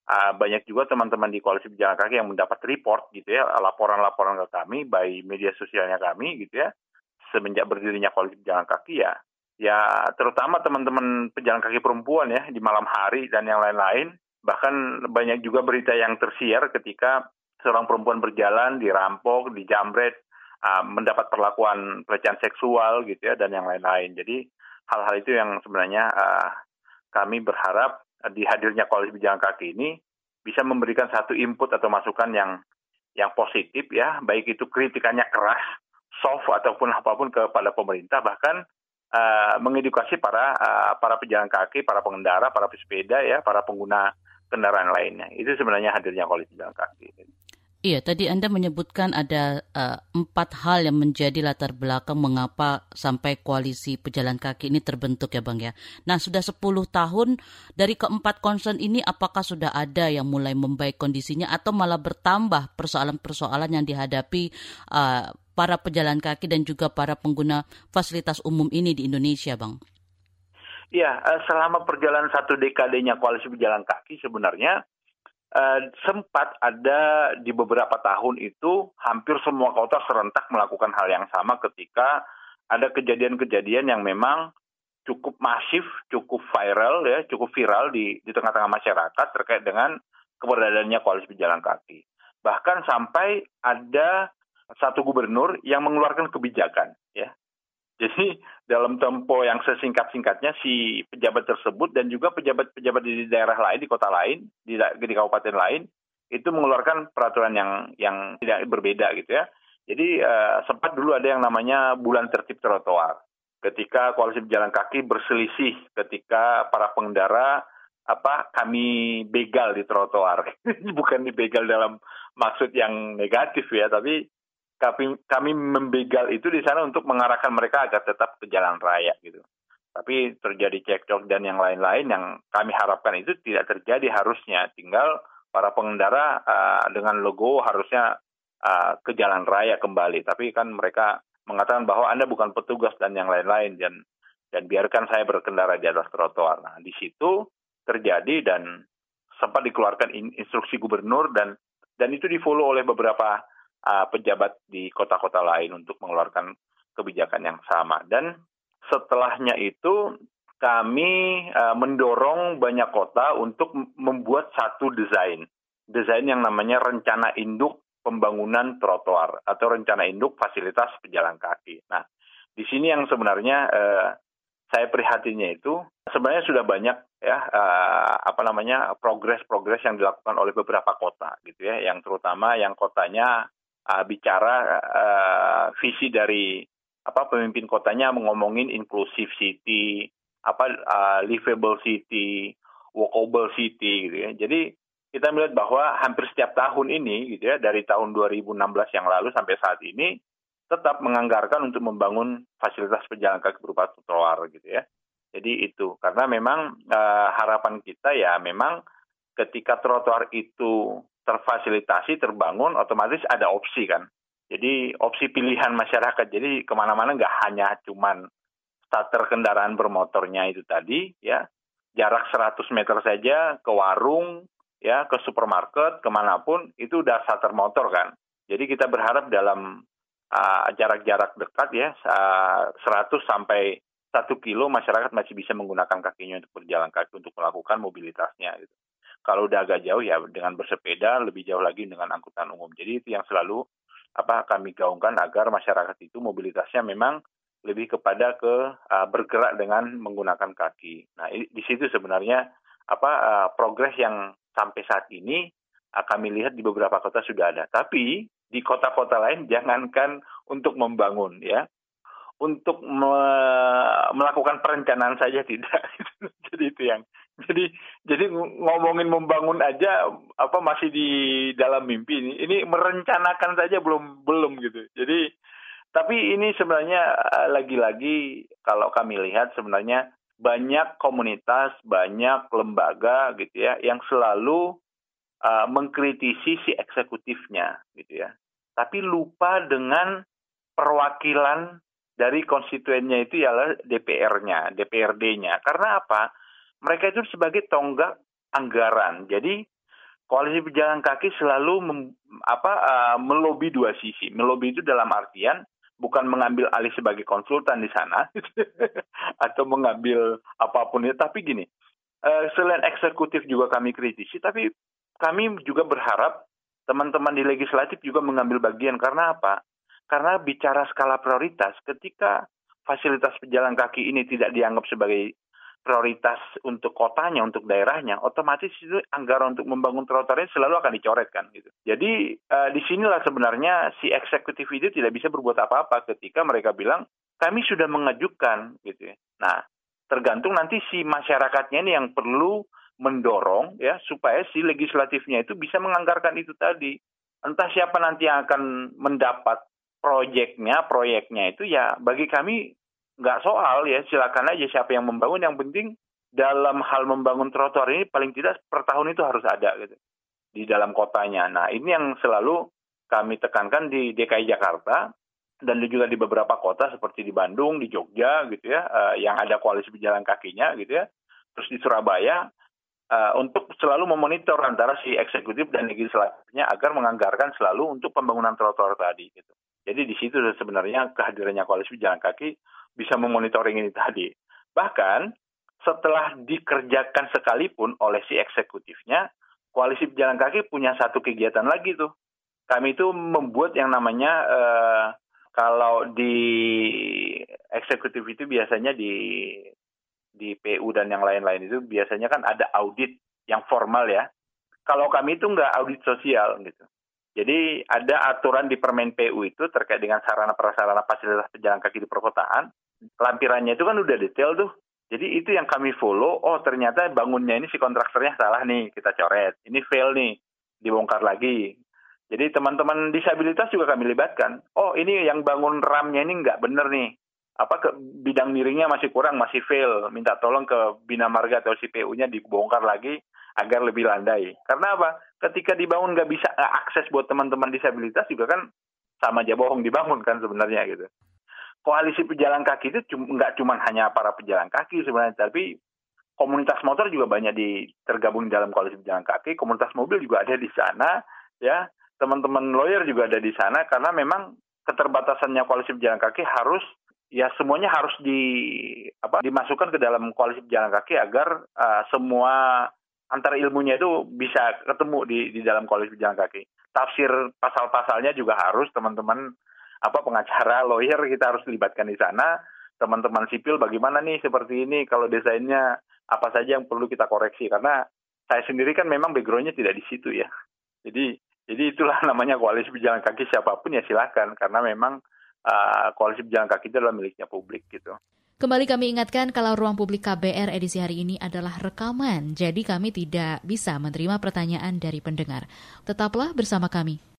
uh, banyak juga teman-teman di koalisi pejalan kaki yang mendapat report gitu ya laporan-laporan ke kami by media sosialnya kami gitu ya. Semenjak berdirinya koalisi pejalan kaki ya ya terutama teman-teman pejalan kaki perempuan ya di malam hari dan yang lain-lain. Bahkan banyak juga berita yang tersiar ketika seorang perempuan berjalan dirampok dijamret uh, mendapat perlakuan pelecehan seksual gitu ya dan yang lain-lain. Jadi hal-hal itu yang sebenarnya uh, kami berharap di hadirnya koalisi pejalan kaki ini bisa memberikan satu input atau masukan yang yang positif ya, baik itu kritikannya keras, soft ataupun apa pun kepada pemerintah bahkan uh, mengedukasi para uh, para pejalan kaki, para pengendara, para pesepeda ya, para pengguna kendaraan lainnya. Itu sebenarnya hadirnya koalisi pejalan kaki. Iya, tadi Anda menyebutkan ada uh, empat hal yang menjadi latar belakang mengapa sampai koalisi pejalan kaki ini terbentuk ya Bang ya. Nah, sudah 10 tahun dari keempat concern ini apakah sudah ada yang mulai membaik kondisinya atau malah bertambah persoalan-persoalan yang dihadapi uh, para pejalan kaki dan juga para pengguna fasilitas umum ini di Indonesia, Bang? Iya, selama perjalanan satu dekadenya koalisi pejalan kaki sebenarnya uh, sempat ada di beberapa tahun itu hampir semua kota serentak melakukan hal yang sama ketika ada kejadian-kejadian yang memang cukup masif, cukup viral ya, cukup viral di di tengah-tengah masyarakat terkait dengan keberadaannya koalisi pejalan kaki. Bahkan sampai ada satu gubernur yang mengeluarkan kebijakan ya. Jadi dalam tempo yang sesingkat-singkatnya si pejabat tersebut dan juga pejabat-pejabat di daerah lain di kota lain di, di kabupaten lain itu mengeluarkan peraturan yang yang tidak berbeda gitu ya. Jadi uh, sempat dulu ada yang namanya bulan tertib trotoar. Ketika koalisi pejalan kaki berselisih ketika para pengendara apa kami begal di trotoar. (laughs) Bukan dibegal dalam maksud yang negatif ya, tapi kami kami membegal itu di sana untuk mengarahkan mereka agar tetap ke jalan raya gitu. Tapi terjadi cekcok dan yang lain-lain yang kami harapkan itu tidak terjadi harusnya. Tinggal para pengendara uh, dengan logo harusnya uh, ke jalan raya kembali. Tapi kan mereka mengatakan bahwa Anda bukan petugas dan yang lain-lain dan dan biarkan saya berkendara di atas trotoar. Nah, di situ terjadi dan sempat dikeluarkan instruksi gubernur dan dan itu difollow oleh beberapa uh, pejabat di kota-kota lain untuk mengeluarkan kebijakan yang sama. Dan setelahnya itu kami uh, mendorong banyak kota untuk membuat satu desain. Desain yang namanya rencana induk pembangunan trotoar atau rencana induk fasilitas pejalan kaki. Nah, di sini yang sebenarnya uh, saya prihatinnya itu sebenarnya sudah banyak ya uh, apa namanya progres-progres yang dilakukan oleh beberapa kota gitu ya. Yang terutama yang kotanya uh, bicara uh, visi dari apa pemimpin kotanya mengomongin inclusive city apa uh, livable city walkable city gitu ya jadi kita melihat bahwa hampir setiap tahun ini gitu ya dari tahun 2016 yang lalu sampai saat ini tetap menganggarkan untuk membangun fasilitas pejalan kaki berupa trotoar gitu ya. Jadi itu karena memang uh, harapan kita ya memang ketika trotoar itu terfasilitasi terbangun otomatis ada opsi kan. Jadi opsi pilihan masyarakat. Jadi ke mana-mana nggak hanya cuman starter kendaraan bermotornya itu tadi ya jarak 100 meter saja ke warung ya ke supermarket ke mana pun itu udah starter motor kan. Jadi kita berharap dalam uh, jarak-jarak dekat ya uh, 100 sampai satu kilo masyarakat masih bisa menggunakan kakinya untuk berjalan kaki untuk melakukan mobilitasnya gitu. Kalau udah agak jauh ya dengan bersepeda lebih jauh lagi dengan angkutan umum. Jadi itu yang selalu apa kami gaungkan agar masyarakat itu mobilitasnya memang lebih kepada ke uh, bergerak dengan menggunakan kaki. Nah, di situ sebenarnya apa uh, progres yang sampai saat ini uh, kami lihat di beberapa kota sudah ada. Tapi di kota-kota lain jangankan untuk membangun ya untuk me melakukan perencanaan saja (laughs) tidak jadi itu yang jadi jadi ngomongin membangun aja apa masih di dalam mimpi ini ini merencanakan saja belum belum gitu jadi tapi ini sebenarnya eh, lagi-lagi kalau kami lihat sebenarnya banyak komunitas banyak lembaga gitu ya yang selalu uh, mengkritisi si eksekutifnya gitu ya tapi lupa dengan perwakilan dari konstituennya itu ialah DPR-nya, DPRD-nya. Karena apa? Mereka itu sebagai tonggak anggaran. Jadi koalisi pejalan kaki selalu mem, apa uh, melobi dua sisi. Melobi itu dalam artian bukan mengambil alih sebagai konsultan di sana (laughs) atau mengambil apa pun itu, tapi gini. Uh, selain eksekutif juga kami kritisi, tapi kami juga berharap teman-teman di legislatif juga mengambil bagian karena apa? Karena bicara skala prioritas, ketika fasilitas pejalan kaki ini tidak dianggap sebagai prioritas untuk kotanya, untuk daerahnya, otomatis itu anggaran untuk membangun trotoarnya selalu akan dicoretkan gitu. Jadi uh, di sinilah sebenarnya si eksekutif itu tidak bisa berbuat apa-apa ketika mereka bilang kami sudah mengajukan gitu. Ya. Nah tergantung nanti si masyarakatnya ini yang perlu mendorong ya supaya si legislatifnya itu bisa menganggarkan itu tadi. Entah siapa nanti yang akan mendapat proyeknya, proyeknya itu ya bagi kami nggak soal ya silakan aja siapa yang membangun yang penting dalam hal membangun trotoar ini paling tidak per tahun itu harus ada gitu di dalam kotanya. Nah ini yang selalu kami tekankan di DKI Jakarta dan juga di beberapa kota seperti di Bandung, di Jogja gitu ya, uh, yang ada koalisi pejalan kakinya gitu ya. Terus di Surabaya uh, untuk selalu memonitor antara si eksekutif dan legislatifnya agar menganggarkan selalu untuk pembangunan trotoar tadi. Gitu. Jadi di situ sebenarnya kehadirannya koalisi jalan kaki bisa memonitoring ini tadi. Bahkan setelah dikerjakan sekalipun oleh si eksekutifnya, koalisi jalan kaki punya satu kegiatan lagi tuh. Kami itu membuat yang namanya uh, kalau di eksekutif itu biasanya di di PU dan yang lain-lain itu biasanya kan ada audit yang formal ya. Kalau kami itu nggak audit sosial gitu. Jadi ada aturan di Permen PU itu terkait dengan sarana prasarana fasilitas pejalan kaki di perkotaan. Lampirannya itu kan udah detail tuh. Jadi itu yang kami follow. Oh ternyata bangunnya ini si kontraktornya salah nih, kita coret. Ini fail nih, dibongkar lagi. Jadi teman-teman disabilitas juga kami libatkan. Oh ini yang bangun ramnya ini nggak bener nih apa ke bidang miringnya masih kurang, masih fail, minta tolong ke Bina Marga atau CPU-nya dibongkar lagi agar lebih landai. Karena apa? Ketika dibangun nggak bisa akses buat teman-teman disabilitas juga kan sama aja bohong dibangun kan sebenarnya gitu. Koalisi pejalan kaki itu nggak cuma hanya para pejalan kaki sebenarnya, tapi komunitas motor juga banyak di tergabung dalam koalisi pejalan kaki, komunitas mobil juga ada di sana, ya teman-teman lawyer juga ada di sana karena memang keterbatasannya koalisi pejalan kaki harus ya semuanya harus di apa dimasukkan ke dalam koalisi pejalan kaki agar uh, semua antara ilmunya itu bisa ketemu di di dalam koalisi pejalan kaki. Tafsir pasal-pasalnya juga harus teman-teman apa pengacara, lawyer kita harus libatkan di sana. Teman-teman sipil bagaimana nih seperti ini kalau desainnya apa saja yang perlu kita koreksi karena saya sendiri kan memang backgroundnya tidak di situ ya. Jadi jadi itulah (laughs) namanya koalisi pejalan kaki siapa pun ya silahkan karena memang uh, koalisi pejalan kaki itu adalah miliknya publik gitu. Kembali kami ingatkan kalau ruang publik KBR edisi hari ini adalah rekaman, jadi kami tidak bisa menerima pertanyaan dari pendengar. Tetaplah bersama kami.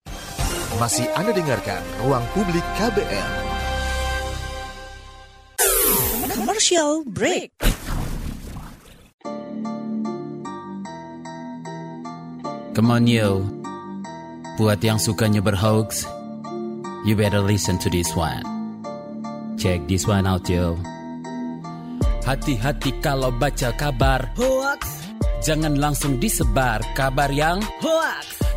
Masih Anda dengarkan Ruang Publik KBR. Commercial break. Come on yo, buat yang sukanya berhoax, you better listen to this one. Check this one out, yo. Hati-hati kalau baca kabar hoax. Jangan langsung disebar kabar yang hoax.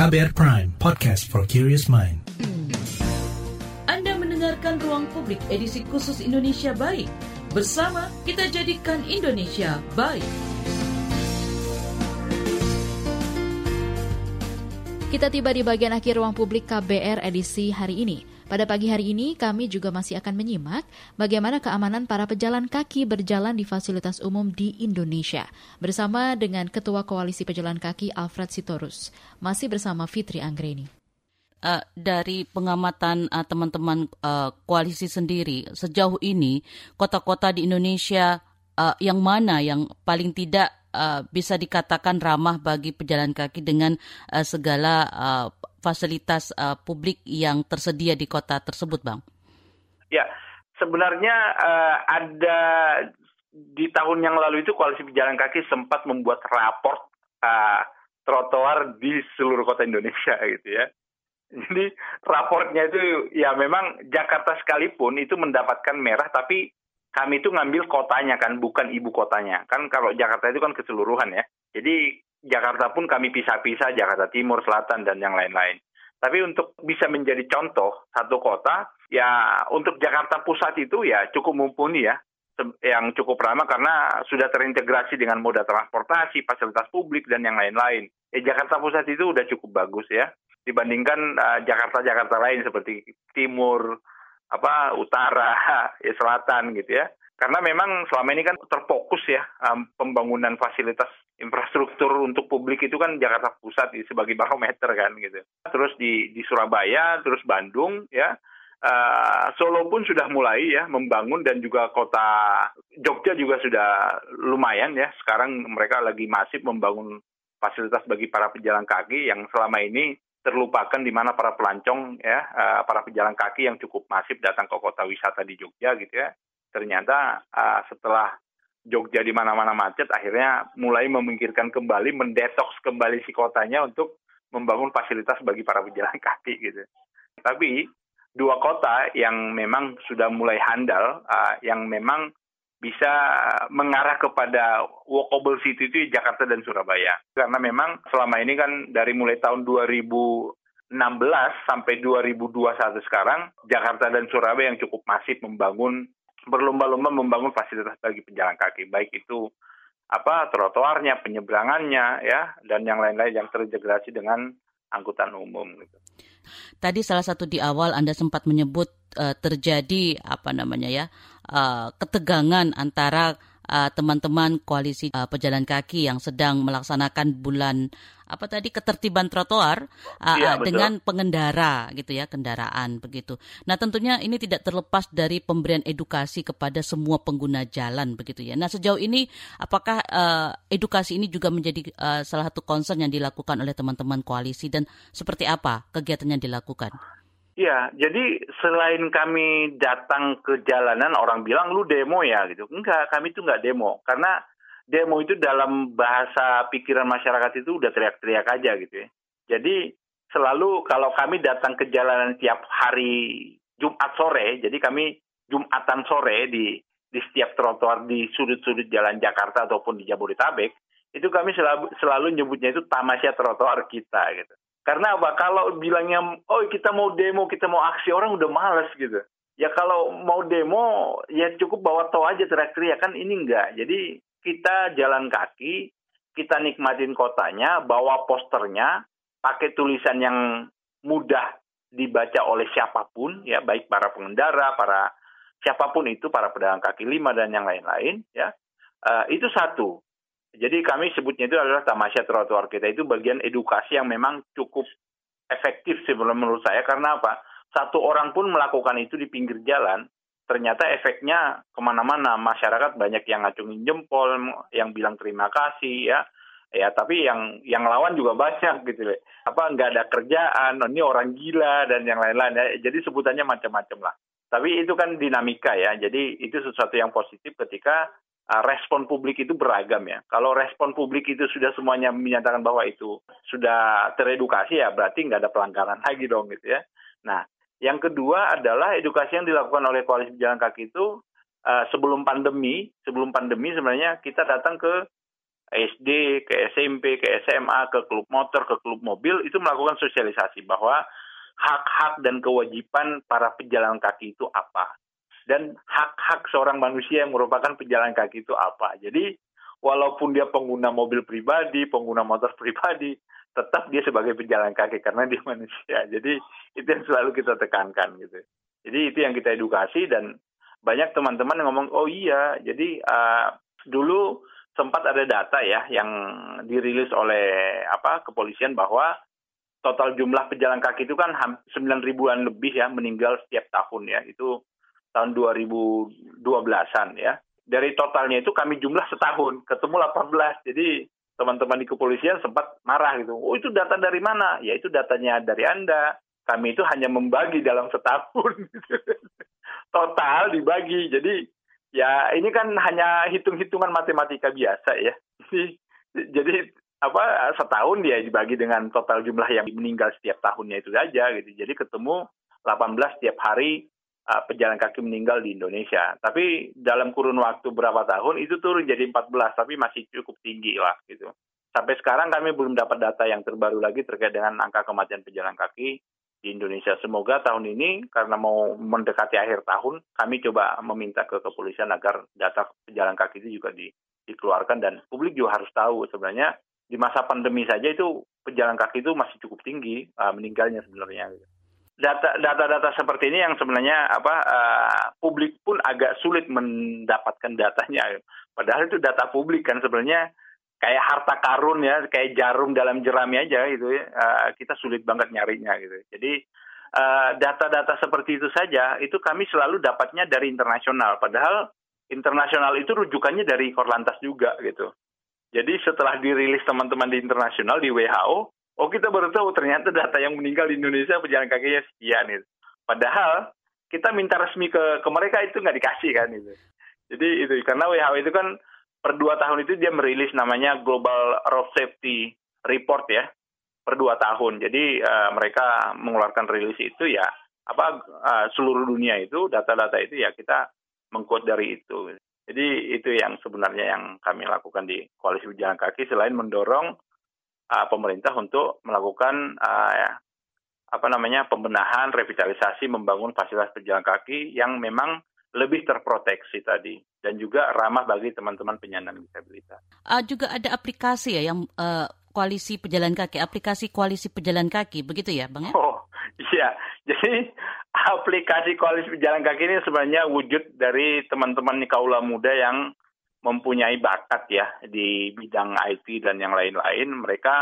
KBR Prime, podcast for curious mind. Anda mendengarkan Ruang Publik edisi khusus Indonesia Baik. Bersama kita jadikan Indonesia baik. Kita tiba di bagian akhir ruang publik KBR edisi hari ini. Pada pagi hari ini, kami juga masih akan menyimak bagaimana keamanan para pejalan kaki berjalan di fasilitas umum di Indonesia. Bersama dengan Ketua Koalisi Pejalan Kaki Alfred Sitorus. Masih bersama Fitri Anggreni. Uh, dari pengamatan uh, teman-teman uh, koalisi sendiri, sejauh ini kota-kota di Indonesia uh, yang mana yang paling tidak uh, bisa dikatakan ramah bagi pejalan kaki dengan uh, segala uh, fasilitas uh, publik yang tersedia di kota tersebut, Bang? Ya, sebenarnya uh, ada di tahun yang lalu itu koalisi pejalan kaki sempat membuat raport uh, trotoar di seluruh kota Indonesia (laughs) gitu ya. Jadi raportnya itu ya memang Jakarta sekalipun itu mendapatkan merah tapi kami itu ngambil kotanya kan bukan ibu kotanya. Kan kalau Jakarta itu kan keseluruhan ya. Jadi Jakarta pun kami pisah-pisah Jakarta Timur, Selatan dan yang lain-lain. Tapi untuk bisa menjadi contoh satu kota ya untuk Jakarta Pusat itu ya cukup mumpuni ya yang cukup ramah karena sudah terintegrasi dengan moda transportasi, fasilitas publik dan yang lain-lain. Eh, Jakarta Pusat itu udah cukup bagus ya dibandingkan Jakarta-Jakarta uh, lain seperti timur, apa utara, (laughs) ya, selatan gitu ya. Karena memang selama ini kan terfokus ya um, pembangunan fasilitas infrastruktur untuk publik itu kan Jakarta Pusat sebagai barometer kan gitu. Terus di di Surabaya, terus Bandung ya. Uh, Solo pun sudah mulai ya membangun dan juga kota Jogja juga sudah lumayan ya. Sekarang mereka lagi masif membangun fasilitas bagi para pejalan kaki yang selama ini terlupakan di mana para pelancong ya uh, para pejalan kaki yang cukup masif datang ke kota wisata di Jogja gitu ya ternyata uh, setelah Jogja di mana-mana macet akhirnya mulai memikirkan kembali mendetoks kembali si kotanya untuk membangun fasilitas bagi para pejalan (laughs) kaki gitu tapi dua kota yang memang sudah mulai handal uh, yang memang bisa mengarah kepada walkable city itu Jakarta dan Surabaya. Karena memang selama ini kan dari mulai tahun 2016 sampai 2021 sekarang, Jakarta dan Surabaya yang cukup masif membangun, berlomba-lomba membangun fasilitas bagi pejalan kaki. Baik itu apa trotoarnya, penyeberangannya, ya, dan yang lain-lain yang terintegrasi dengan angkutan umum. Gitu. Tadi salah satu di awal Anda sempat menyebut uh, terjadi apa namanya ya uh, ketegangan antara eh, teman-teman koalisi uh, pejalan kaki yang sedang melaksanakan bulan apa tadi ketertiban trotoar uh, ya, dengan pengendara gitu ya kendaraan begitu. Nah tentunya ini tidak terlepas dari pemberian edukasi kepada semua pengguna jalan begitu ya. Nah sejauh ini apakah uh, edukasi ini juga menjadi uh, salah satu concern yang dilakukan oleh teman-teman koalisi dan seperti apa kegiatan yang dilakukan? Ya, jadi selain kami datang ke jalanan, orang bilang lu demo ya gitu. Enggak, kami tuh enggak demo. Karena demo itu dalam bahasa pikiran masyarakat itu udah teriak-teriak aja gitu ya. Jadi selalu kalau kami datang ke jalanan tiap hari Jumat sore, jadi kami Jumatan sore di di setiap trotoar di sudut-sudut jalan Jakarta ataupun di Jabodetabek, itu kami selalu, selalu nyebutnya itu tamasya trotoar kita gitu. Karena apa? Kalau bilangnya, oh kita mau demo, kita mau aksi, orang udah males gitu. Ya kalau mau demo, ya cukup bawa toh aja teriak-teriak. Kan ini enggak. Jadi kita jalan kaki, kita nikmatin kotanya, bawa posternya, pakai tulisan yang mudah dibaca oleh siapa pun, ya baik para pengendara, para siapa pun itu, para pedagang kaki lima dan yang lain-lain, ya. Uh, itu satu. Jadi kami sebutnya itu adalah tamasya trotoar kita itu bagian edukasi yang memang cukup efektif sih menurut saya karena apa? Satu orang pun melakukan itu di pinggir jalan, ternyata efeknya ke mana-mana masyarakat banyak yang ngacungin jempol, yang bilang terima kasih ya, ya tapi yang yang lawan juga banyak gitu loh. Apa nggak ada kerjaan, oh, ini orang gila dan yang lain-lain ya. Jadi sebutannya macam-macam lah. Tapi itu kan dinamika ya. Jadi itu sesuatu yang positif ketika respon publik itu beragam ya. Kalau respon publik itu sudah semuanya menyatakan bahwa itu sudah teredukasi ya berarti nggak ada pelanggaran (laughs) lagi dong gitu ya. Nah, yang kedua adalah edukasi yang dilakukan oleh koalisi jalan kaki itu uh, sebelum pandemi, sebelum pandemi sebenarnya kita datang ke SD, ke SMP, ke SMA, ke klub motor, ke klub mobil itu melakukan sosialisasi bahwa hak-hak dan kewajiban para pejalan kaki itu apa dan hak-hak seorang manusia yang merupakan pejalan kaki itu apa. Jadi walaupun dia pengguna mobil pribadi, pengguna motor pribadi, tetap dia sebagai pejalan kaki karena dia (laughs) manusia. Jadi itu yang selalu kita tekankan gitu. Jadi itu yang kita edukasi dan banyak teman-teman yang ngomong, oh iya, jadi uh, dulu sempat ada data ya yang dirilis oleh apa kepolisian bahwa total jumlah pejalan kaki itu kan 9 ribuan lebih ya meninggal setiap tahun ya itu tahun 2012-an ya. Dari totalnya itu kami jumlah setahun, ketemu 18. Jadi teman-teman di kepolisian sempat marah gitu. Oh itu data dari mana? Ya itu datanya dari Anda. Kami itu hanya membagi dalam setahun. (laughs) Total dibagi. Jadi ya ini kan hanya hitung-hitungan matematika biasa ya. Jadi, apa setahun dia dibagi dengan total jumlah yang meninggal setiap tahunnya itu saja gitu. Jadi ketemu 18 setiap hari uh, pejalan kaki meninggal di Indonesia. Tapi dalam kurun waktu berapa tahun itu turun jadi 14, tapi masih cukup tinggi lah gitu. Sampai sekarang kami belum dapat data yang terbaru lagi terkait dengan angka kematian pejalan kaki di Indonesia. Semoga tahun ini karena mau mendekati akhir tahun, kami coba meminta ke kepolisian agar data pejalan kaki itu juga di, dikeluarkan dan publik juga harus tahu sebenarnya di masa pandemi saja itu pejalan kaki itu masih cukup tinggi uh, meninggalnya sebenarnya. Gitu data-data seperti ini yang sebenarnya apa uh, publik pun agak sulit mendapatkan datanya. Padahal itu data publik kan sebenarnya kayak harta karun ya, kayak jarum dalam jerami aja gitu ya. Uh, kita sulit banget nyarinya gitu. Jadi data data-data seperti itu saja itu kami selalu dapatnya dari internasional. Padahal internasional itu rujukannya dari Korlantas juga gitu. Jadi setelah dirilis teman-teman di internasional di WHO, oh kita baru tahu ternyata data yang meninggal di Indonesia pejalan kakinya sekian itu. Padahal kita minta resmi ke ke mereka itu nggak dikasih kan itu. Jadi itu karena WHO itu kan per dua tahun itu dia merilis namanya Global Road Safety Report ya per dua tahun. Jadi uh, mereka mengeluarkan rilis itu ya apa uh, seluruh dunia itu data-data itu ya kita mengkut dari itu. Jadi itu yang sebenarnya yang kami lakukan di koalisi pejalan kaki selain mendorong uh, pemerintah untuk melakukan uh, ya, apa namanya pembenahan, revitalisasi, membangun fasilitas pejalan kaki yang memang lebih terproteksi tadi dan juga ramah bagi teman-teman penyandang disabilitas. Uh, juga ada aplikasi ya yang uh, koalisi pejalan kaki, aplikasi koalisi pejalan kaki, begitu ya, bang? Ya? Oh, iya. Jadi aplikasi koalisi pejalan kaki ini sebenarnya wujud dari teman-teman kaula muda yang mempunyai bakat ya di bidang IT dan yang lain-lain. Mereka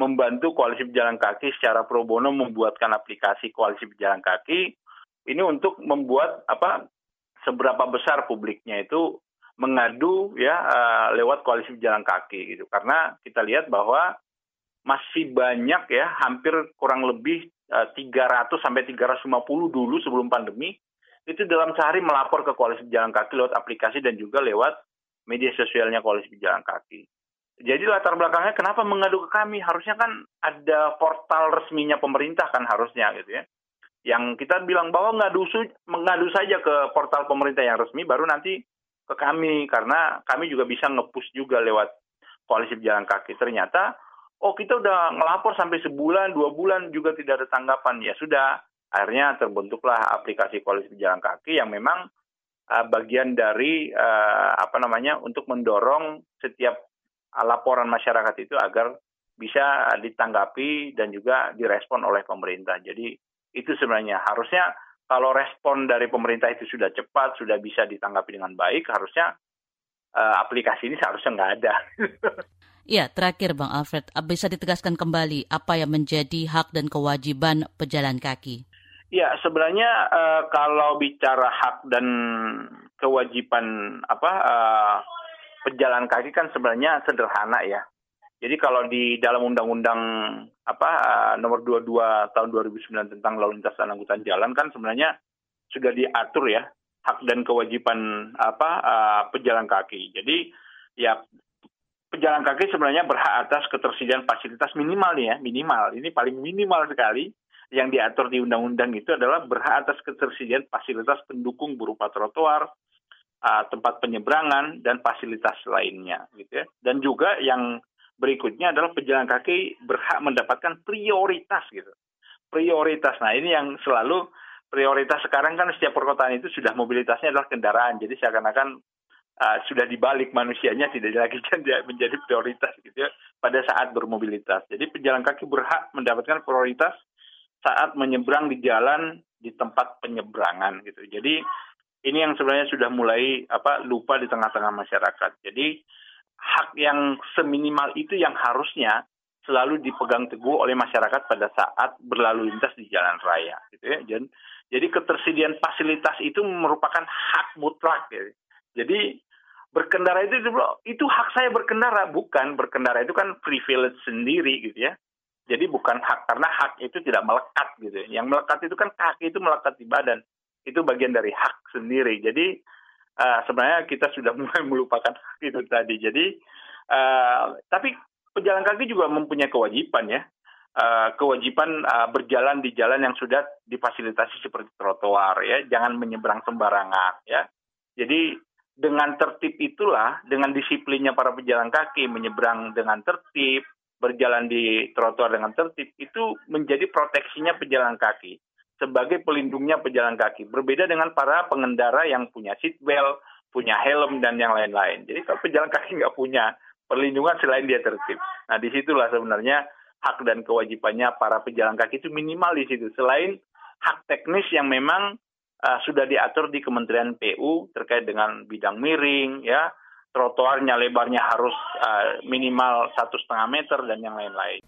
membantu koalisi pejalan kaki secara pro bono membuatkan aplikasi koalisi pejalan kaki ini untuk membuat apa seberapa besar publiknya itu mengadu ya uh, lewat koalisi pejalan kaki gitu karena kita lihat bahwa masih banyak ya hampir kurang lebih 300 sampai 350 dulu sebelum pandemi itu dalam sehari melapor ke koalisi pejalan kaki lewat aplikasi dan juga lewat media sosialnya koalisi pejalan kaki. Jadi latar belakangnya kenapa mengadu ke kami? Harusnya kan ada portal resminya pemerintah kan harusnya gitu ya. Yang kita bilang bahwa ngadu, mengadu saja ke portal pemerintah yang resmi baru nanti ke kami karena kami juga bisa ngepush juga lewat koalisi pejalan kaki. Ternyata oh kita udah ngelapor sampai sebulan, dua bulan juga tidak ada tanggapan. Ya sudah, akhirnya terbentuklah aplikasi koalisi pejalan kaki yang memang uh, bagian dari uh, apa namanya untuk mendorong setiap laporan masyarakat itu agar bisa ditanggapi dan juga direspon oleh pemerintah. Jadi itu sebenarnya harusnya kalau respon dari pemerintah itu sudah cepat, sudah bisa ditanggapi dengan baik, harusnya uh, aplikasi ini seharusnya nggak ada. (laughs) Ya, terakhir Bang Alfred, bisa ditegaskan kembali apa yang menjadi hak dan kewajiban pejalan kaki? Ya, sebenarnya uh, kalau bicara hak dan kewajiban apa uh, pejalan kaki kan sebenarnya sederhana ya. Jadi kalau di dalam undang-undang apa uh, nomor 22 tahun 2009 tentang lalu lintas dan angkutan jalan kan sebenarnya sudah diatur ya hak dan kewajiban apa uh, pejalan kaki. Jadi ya pejalan kaki sebenarnya berhak atas ketersediaan fasilitas minimal nih ya, minimal. Ini paling minimal sekali yang diatur di undang-undang itu adalah berhak atas ketersediaan fasilitas pendukung berupa trotoar, uh, tempat penyeberangan dan fasilitas lainnya gitu ya. Dan juga yang berikutnya adalah pejalan kaki berhak mendapatkan prioritas gitu. Prioritas. Nah, ini yang selalu prioritas sekarang kan setiap perkotaan itu sudah mobilitasnya adalah kendaraan. Jadi seakan-akan uh, sudah dibalik manusianya tidak lagi menjadi prioritas gitu ya pada saat bermobilitas. Jadi pejalan kaki berhak mendapatkan prioritas saat menyeberang di jalan di tempat penyeberangan gitu. Jadi ini yang sebenarnya sudah mulai apa lupa di tengah-tengah masyarakat. Jadi hak yang seminimal itu yang harusnya selalu dipegang teguh oleh masyarakat pada saat berlalu lintas di jalan raya gitu ya. Dan jadi ketersediaan fasilitas itu merupakan hak mutlak ya. Jadi berkendara itu itu hak saya berkendara bukan berkendara itu kan privilege sendiri gitu ya jadi bukan hak karena hak itu tidak melekat gitu ya. yang melekat itu kan kaki itu melekat di badan. Itu bagian dari hak sendiri. Jadi uh, sebenarnya kita sudah (laughs) mulai melupakan hak itu tadi. Jadi uh, tapi pejalan kaki juga mempunyai kewajiban ya. Uh, kewajiban uh, berjalan di jalan yang sudah difasilitasi seperti trotoar ya. Jangan menyeberang sembarangan ya. Jadi dengan tertib itulah, dengan disiplinnya para pejalan kaki menyeberang dengan tertib, berjalan di trotoar dengan tertib, itu menjadi proteksinya pejalan kaki sebagai pelindungnya pejalan kaki. Berbeda dengan para pengendara yang punya seat belt, punya helm, dan yang lain-lain. Jadi kalau pejalan kaki nggak punya perlindungan selain dia tertib. Nah di situlah sebenarnya hak dan kewajibannya para pejalan kaki itu minimal di situ. Selain hak teknis yang memang uh, sudah diatur di Kementerian PU terkait dengan bidang miring, ya trotoarnya lebarnya harus uh, minimal satu setengah meter dan yang lain-lain.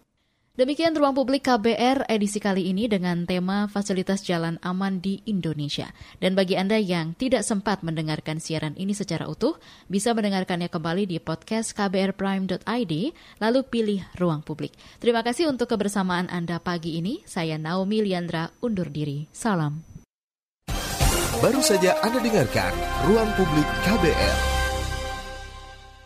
Demikian ruang publik KBR edisi kali ini dengan tema fasilitas jalan aman di Indonesia. Dan bagi Anda yang tidak sempat mendengarkan siaran ini secara utuh, bisa mendengarkannya kembali di podcast kbrprime.id, lalu pilih ruang publik. Terima kasih untuk kebersamaan Anda pagi ini. Saya Naomi Liandra undur diri. Salam. Baru saja Anda dengarkan Ruang Publik KBR.